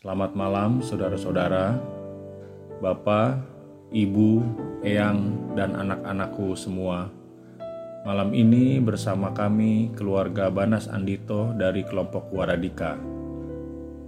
Selamat malam saudara-saudara, Bapak, Ibu, Eyang, dan anak-anakku semua. Malam ini bersama kami keluarga Banas Andito dari kelompok Waradika.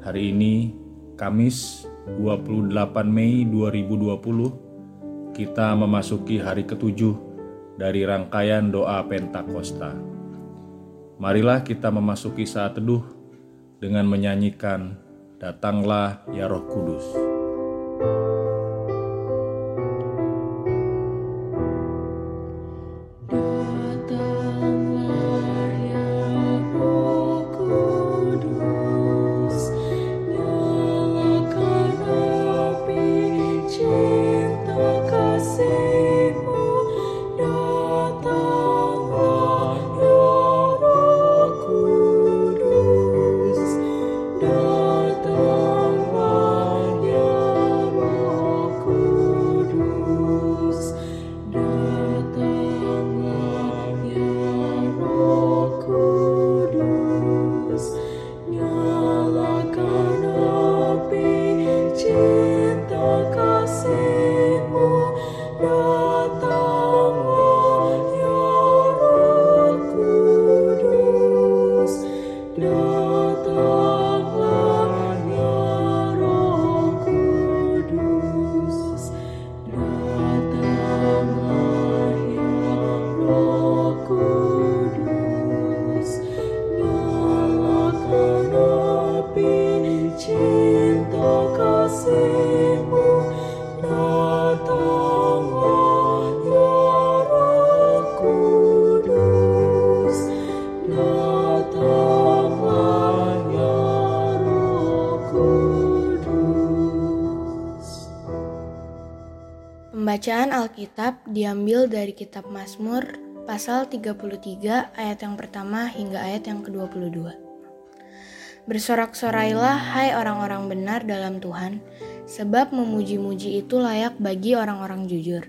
Hari ini, Kamis 28 Mei 2020, kita memasuki hari ketujuh dari rangkaian doa Pentakosta. Marilah kita memasuki saat teduh dengan menyanyikan Datanglah ya Roh Kudus. Pembacaan Alkitab diambil dari kitab Mazmur pasal 33 ayat yang pertama hingga ayat yang ke-22. Bersorak-sorailah hai orang-orang benar dalam Tuhan, sebab memuji-muji itu layak bagi orang-orang jujur.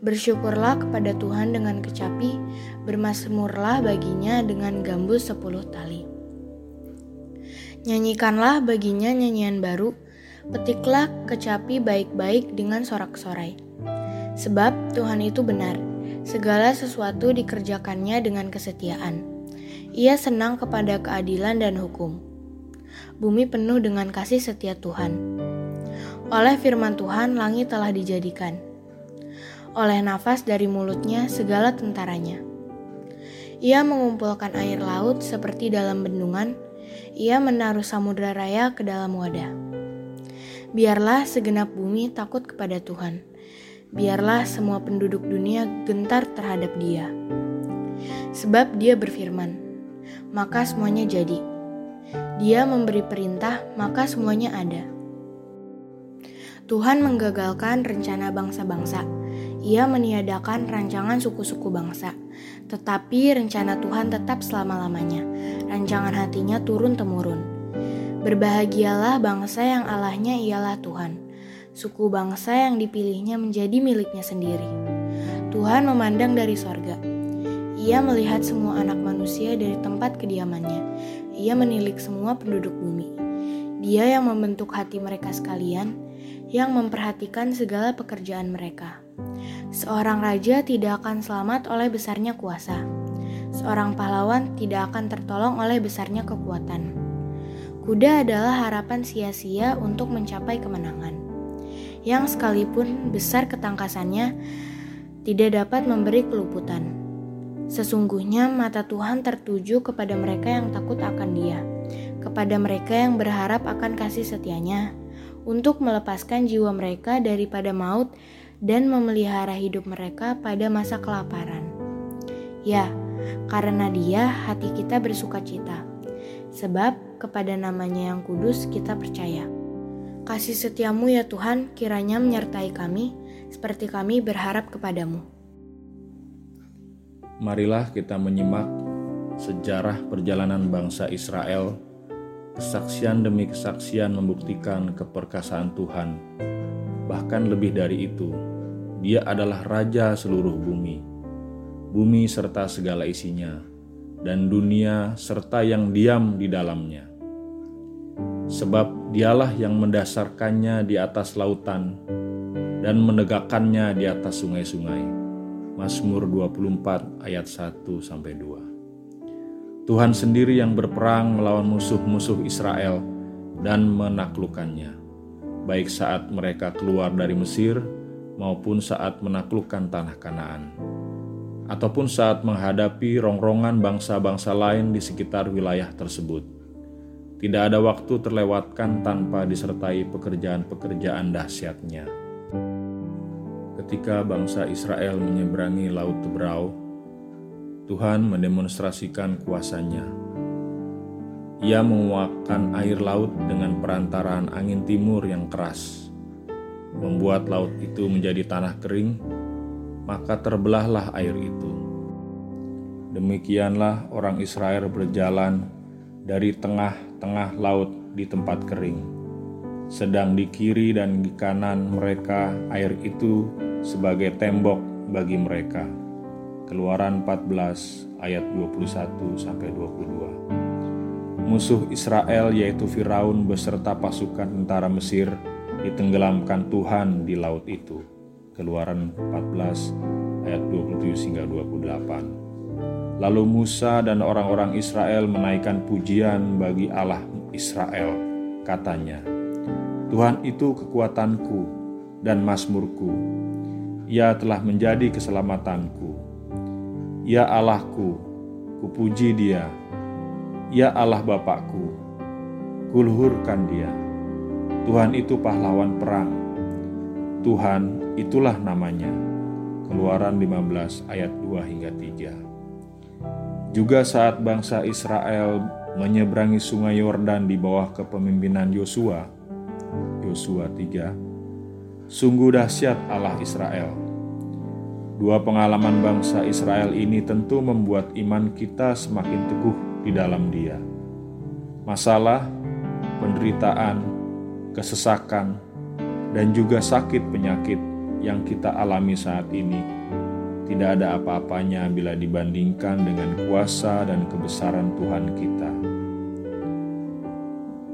Bersyukurlah kepada Tuhan dengan kecapi, bermasmurlah baginya dengan gambus sepuluh tali. Nyanyikanlah baginya nyanyian baru, petiklah kecapi baik-baik dengan sorak-sorai. Sebab Tuhan itu benar, segala sesuatu dikerjakannya dengan kesetiaan. Ia senang kepada keadilan dan hukum bumi penuh dengan kasih setia Tuhan. Oleh firman Tuhan, langit telah dijadikan. Oleh nafas dari mulutnya, segala tentaranya. Ia mengumpulkan air laut seperti dalam bendungan. Ia menaruh samudera raya ke dalam wadah. Biarlah segenap bumi takut kepada Tuhan. Biarlah semua penduduk dunia gentar terhadap Dia. Sebab Dia berfirman, maka semuanya jadi dia memberi perintah, maka semuanya ada. Tuhan menggagalkan rencana bangsa-bangsa. Ia meniadakan rancangan suku-suku bangsa. Tetapi rencana Tuhan tetap selama-lamanya. Rancangan hatinya turun-temurun. Berbahagialah bangsa yang Allahnya ialah Tuhan. Suku bangsa yang dipilihnya menjadi miliknya sendiri. Tuhan memandang dari sorga. Ia melihat semua anak manusia dari tempat kediamannya. Ia menilik semua penduduk bumi. Dia yang membentuk hati mereka sekalian, yang memperhatikan segala pekerjaan mereka. Seorang raja tidak akan selamat oleh besarnya kuasa. Seorang pahlawan tidak akan tertolong oleh besarnya kekuatan. Kuda adalah harapan sia-sia untuk mencapai kemenangan. Yang sekalipun besar ketangkasannya, tidak dapat memberi keluputan. Sesungguhnya mata Tuhan tertuju kepada mereka yang takut akan Dia, kepada mereka yang berharap akan kasih setianya, untuk melepaskan jiwa mereka daripada maut dan memelihara hidup mereka pada masa kelaparan. Ya, karena Dia hati kita bersuka cita, sebab kepada namanya yang kudus kita percaya. Kasih setiamu ya Tuhan kiranya menyertai kami, seperti kami berharap kepadamu. Marilah kita menyimak sejarah perjalanan bangsa Israel. Kesaksian demi kesaksian membuktikan keperkasaan Tuhan. Bahkan lebih dari itu, Dia adalah Raja seluruh bumi, bumi serta segala isinya, dan dunia serta yang diam di dalamnya. sebab dialah yang mendasarkannya di atas lautan dan menegakkannya di atas sungai-sungai. Mazmur 24 ayat 1 sampai 2. Tuhan sendiri yang berperang melawan musuh-musuh Israel dan menaklukkannya, baik saat mereka keluar dari Mesir maupun saat menaklukkan tanah Kanaan ataupun saat menghadapi rongrongan bangsa-bangsa lain di sekitar wilayah tersebut. Tidak ada waktu terlewatkan tanpa disertai pekerjaan-pekerjaan dahsyatnya. Ketika bangsa Israel menyeberangi Laut Tebrau, Tuhan mendemonstrasikan kuasanya. Ia menguapkan air laut dengan perantaraan angin timur yang keras, membuat laut itu menjadi tanah kering maka terbelahlah air itu. Demikianlah orang Israel berjalan dari tengah-tengah laut di tempat kering. Sedang di kiri dan di kanan mereka air itu sebagai tembok bagi mereka. Keluaran 14 ayat 21 sampai 22. Musuh Israel yaitu Firaun beserta pasukan tentara Mesir ditenggelamkan Tuhan di laut itu Keluaran 14 ayat 27 hingga 28. Lalu Musa dan orang-orang Israel menaikkan pujian bagi Allah Israel. Katanya, Tuhan itu kekuatanku dan masmurku. Ia telah menjadi keselamatanku. Ya Allahku, kupuji dia. Ya Allah Bapakku, kuluhurkan dia. Tuhan itu pahlawan perang Tuhan itulah namanya. Keluaran 15 ayat 2 hingga 3. Juga saat bangsa Israel menyeberangi sungai Yordan di bawah kepemimpinan Yosua, Yosua 3, sungguh dahsyat Allah Israel. Dua pengalaman bangsa Israel ini tentu membuat iman kita semakin teguh di dalam dia. Masalah, penderitaan, kesesakan, dan juga sakit penyakit yang kita alami saat ini tidak ada apa-apanya bila dibandingkan dengan kuasa dan kebesaran Tuhan kita.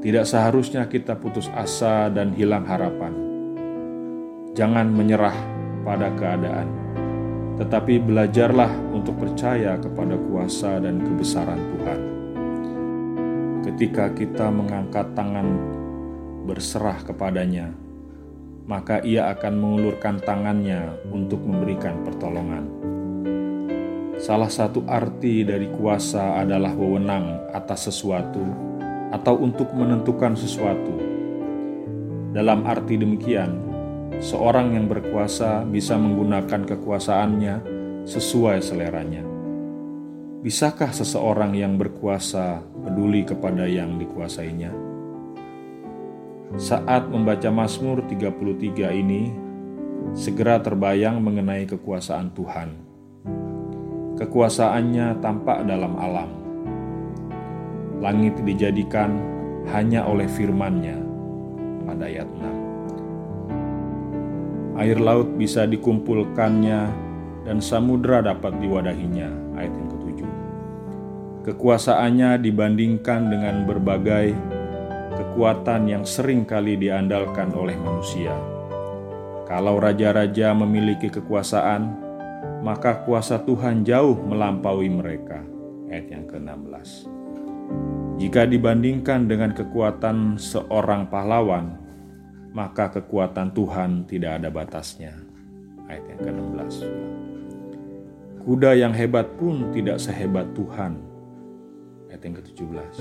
Tidak seharusnya kita putus asa dan hilang harapan. Jangan menyerah pada keadaan, tetapi belajarlah untuk percaya kepada kuasa dan kebesaran Tuhan. Ketika kita mengangkat tangan berserah kepadanya, maka ia akan mengulurkan tangannya untuk memberikan pertolongan. Salah satu arti dari kuasa adalah wewenang atas sesuatu atau untuk menentukan sesuatu. Dalam arti demikian, seorang yang berkuasa bisa menggunakan kekuasaannya sesuai seleranya. Bisakah seseorang yang berkuasa peduli kepada yang dikuasainya? Saat membaca Mazmur 33 ini, segera terbayang mengenai kekuasaan Tuhan. Kekuasaannya tampak dalam alam. Langit dijadikan hanya oleh firman-Nya pada ayat 6. Air laut bisa dikumpulkannya dan samudera dapat diwadahinya ayat yang ketujuh. Kekuasaannya dibandingkan dengan berbagai kekuatan yang sering kali diandalkan oleh manusia. Kalau raja-raja memiliki kekuasaan, maka kuasa Tuhan jauh melampaui mereka. Ayat yang ke-16. Jika dibandingkan dengan kekuatan seorang pahlawan, maka kekuatan Tuhan tidak ada batasnya. Ayat yang ke-16. Kuda yang hebat pun tidak sehebat Tuhan. Ayat yang ke-17.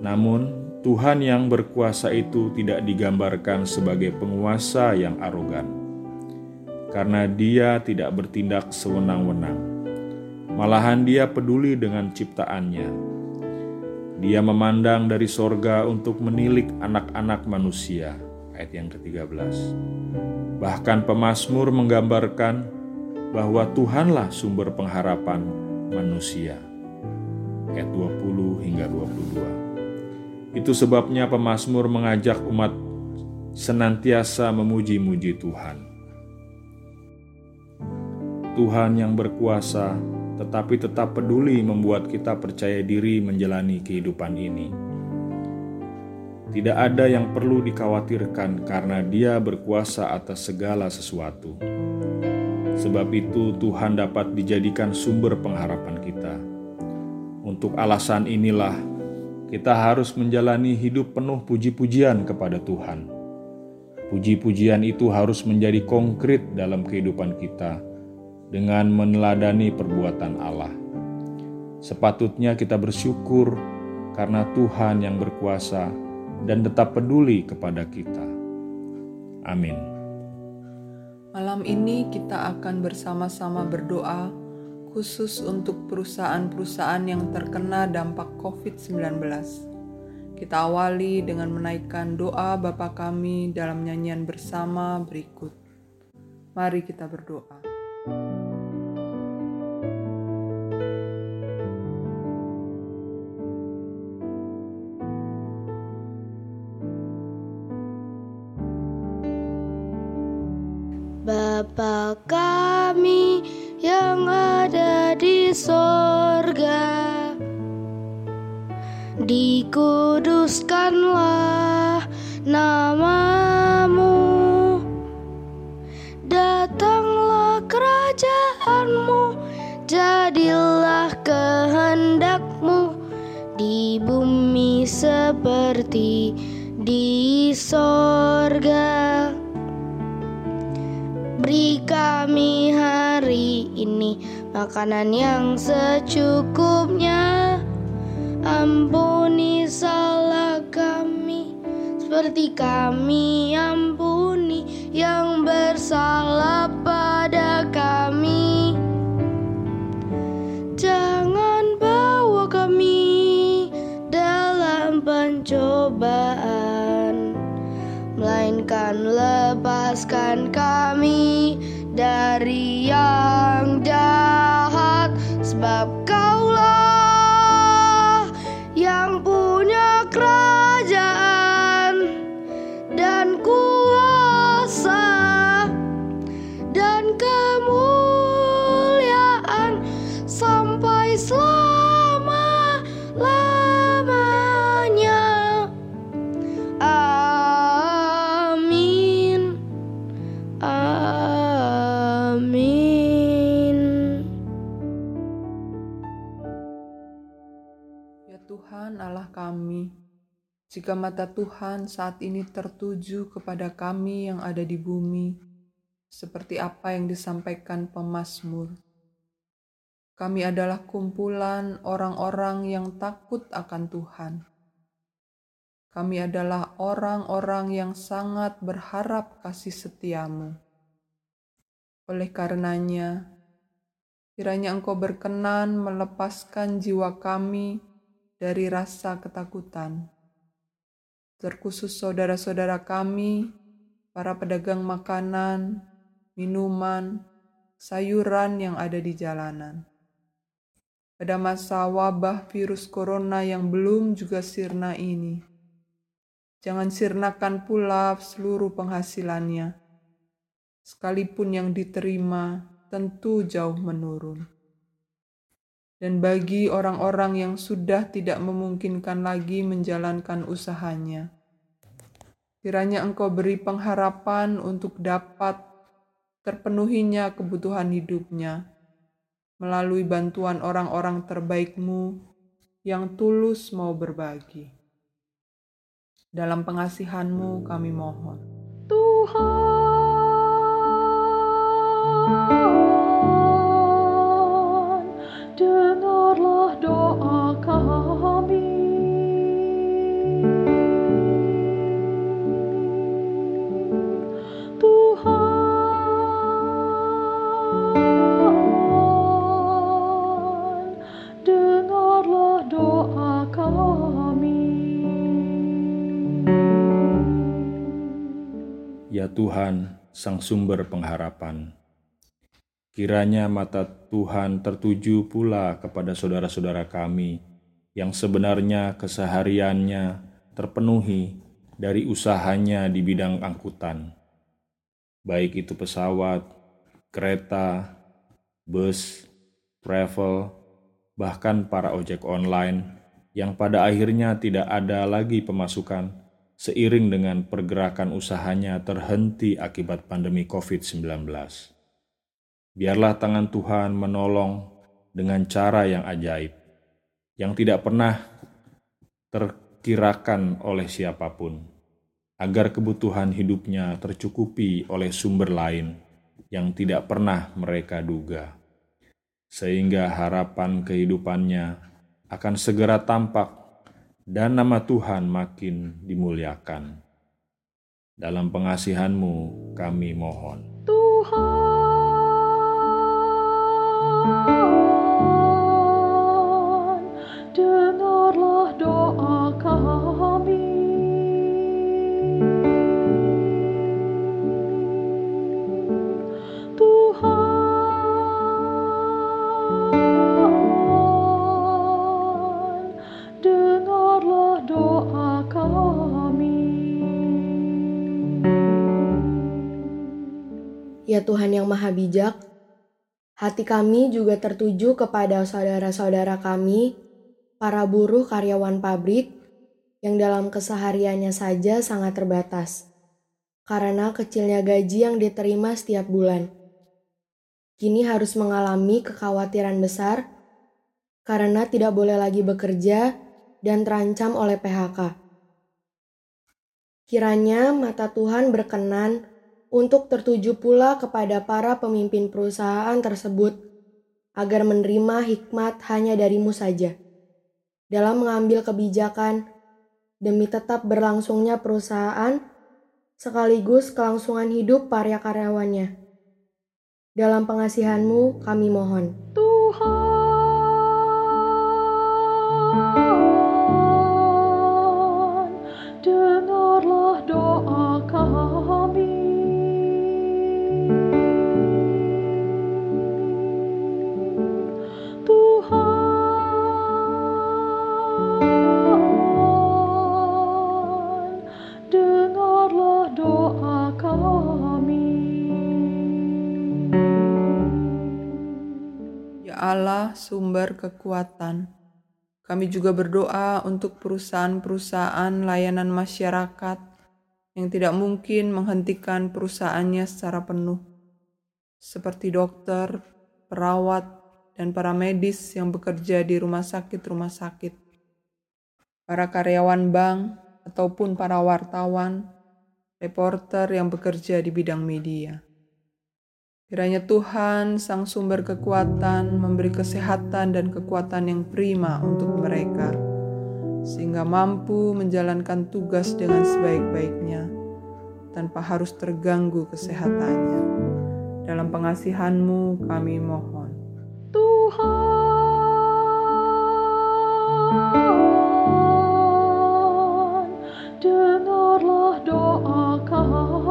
Namun, Tuhan yang berkuasa itu tidak digambarkan sebagai penguasa yang arogan, karena Dia tidak bertindak sewenang-wenang. Malahan, Dia peduli dengan ciptaannya. Dia memandang dari sorga untuk menilik anak-anak manusia. Ayat yang ke-13. Bahkan pemazmur menggambarkan bahwa Tuhanlah sumber pengharapan manusia. Ayat 20 hingga 22. Itu sebabnya pemazmur mengajak umat senantiasa memuji-muji Tuhan. Tuhan yang berkuasa tetapi tetap peduli membuat kita percaya diri menjalani kehidupan ini. Tidak ada yang perlu dikhawatirkan karena Dia berkuasa atas segala sesuatu. Sebab itu, Tuhan dapat dijadikan sumber pengharapan kita. Untuk alasan inilah, kita harus menjalani hidup penuh puji-pujian kepada Tuhan. Puji-pujian itu harus menjadi konkret dalam kehidupan kita dengan meneladani perbuatan Allah. Sepatutnya kita bersyukur karena Tuhan yang berkuasa dan tetap peduli kepada kita. Amin. Malam ini kita akan bersama-sama berdoa khusus untuk perusahaan-perusahaan yang terkena dampak COVID-19. Kita awali dengan menaikkan doa Bapa kami dalam nyanyian bersama berikut. Mari kita berdoa. Dikuduskanlah namamu Datanglah kerajaanmu Jadilah kehendakmu Di bumi seperti di sorga Beri kami hari ini makanan yang secukupnya. Ampuni salah kami seperti kami ampuni yang bersalah pada kami. Jangan bawa kami dalam pencobaan melainkan lepaskan kami dari yang jahat sebab jika mata Tuhan saat ini tertuju kepada kami yang ada di bumi, seperti apa yang disampaikan pemazmur. Kami adalah kumpulan orang-orang yang takut akan Tuhan. Kami adalah orang-orang yang sangat berharap kasih setiamu. Oleh karenanya, kiranya Engkau berkenan melepaskan jiwa kami dari rasa ketakutan. Terkhusus saudara-saudara kami, para pedagang makanan, minuman, sayuran yang ada di jalanan. Pada masa wabah virus corona yang belum juga sirna ini, jangan sirnakan pula seluruh penghasilannya, sekalipun yang diterima tentu jauh menurun. Dan bagi orang-orang yang sudah tidak memungkinkan lagi menjalankan usahanya, kiranya Engkau beri pengharapan untuk dapat terpenuhinya kebutuhan hidupnya melalui bantuan orang-orang terbaikmu yang tulus mau berbagi. Dalam pengasihanmu kami mohon. Tuhan, Tuhan, Sang Sumber Pengharapan, kiranya mata Tuhan tertuju pula kepada saudara-saudara kami yang sebenarnya kesehariannya terpenuhi dari usahanya di bidang angkutan, baik itu pesawat, kereta, bus, travel, bahkan para ojek online yang pada akhirnya tidak ada lagi pemasukan seiring dengan pergerakan usahanya terhenti akibat pandemi COVID-19. Biarlah tangan Tuhan menolong dengan cara yang ajaib, yang tidak pernah terkirakan oleh siapa pun, agar kebutuhan hidupnya tercukupi oleh sumber lain yang tidak pernah mereka duga, sehingga harapan kehidupannya akan segera tampak dan nama Tuhan makin dimuliakan. Dalam pengasihanmu kami mohon. Tuhan, Tuhan yang Maha Bijak, hati kami juga tertuju kepada saudara-saudara kami, para buruh karyawan pabrik, yang dalam kesehariannya saja sangat terbatas, karena kecilnya gaji yang diterima setiap bulan. Kini harus mengalami kekhawatiran besar, karena tidak boleh lagi bekerja dan terancam oleh PHK. Kiranya mata Tuhan berkenan untuk tertuju pula kepada para pemimpin perusahaan tersebut agar menerima hikmat hanya darimu saja dalam mengambil kebijakan demi tetap berlangsungnya perusahaan sekaligus kelangsungan hidup para karyawannya. Dalam pengasihanmu kami mohon. Tuhan, dengarlah doa kami. Allah, sumber kekuatan. Kami juga berdoa untuk perusahaan-perusahaan layanan masyarakat yang tidak mungkin menghentikan perusahaannya secara penuh, seperti dokter, perawat, dan para medis yang bekerja di rumah sakit-rumah sakit, para karyawan bank, ataupun para wartawan, reporter yang bekerja di bidang media. Kiranya Tuhan, Sang Sumber Kekuatan, memberi kesehatan dan kekuatan yang prima untuk mereka, sehingga mampu menjalankan tugas dengan sebaik-baiknya, tanpa harus terganggu kesehatannya. Dalam pengasihanmu kami mohon. Tuhan, dengarlah doa kami.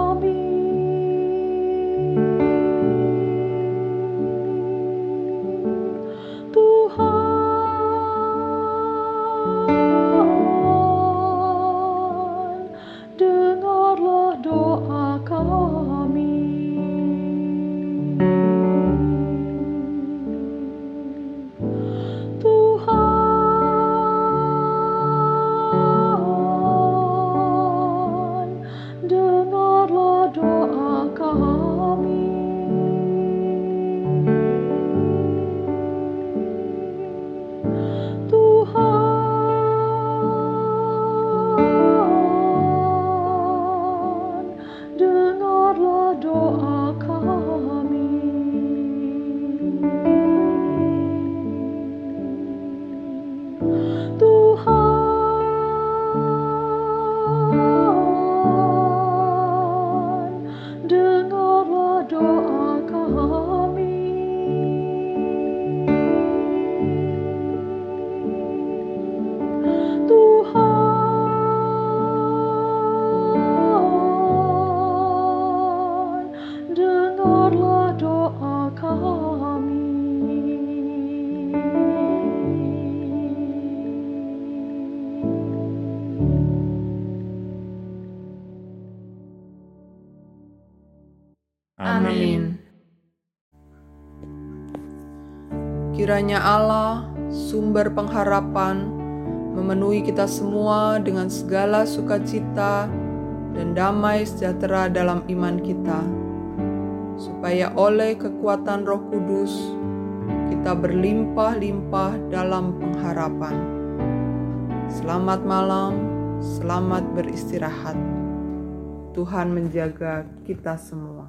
Amin. Kiranya Allah, sumber pengharapan, memenuhi kita semua dengan segala sukacita dan damai sejahtera dalam iman kita, supaya oleh kekuatan Roh Kudus kita berlimpah-limpah dalam pengharapan. Selamat malam, selamat beristirahat. Tuhan menjaga kita semua.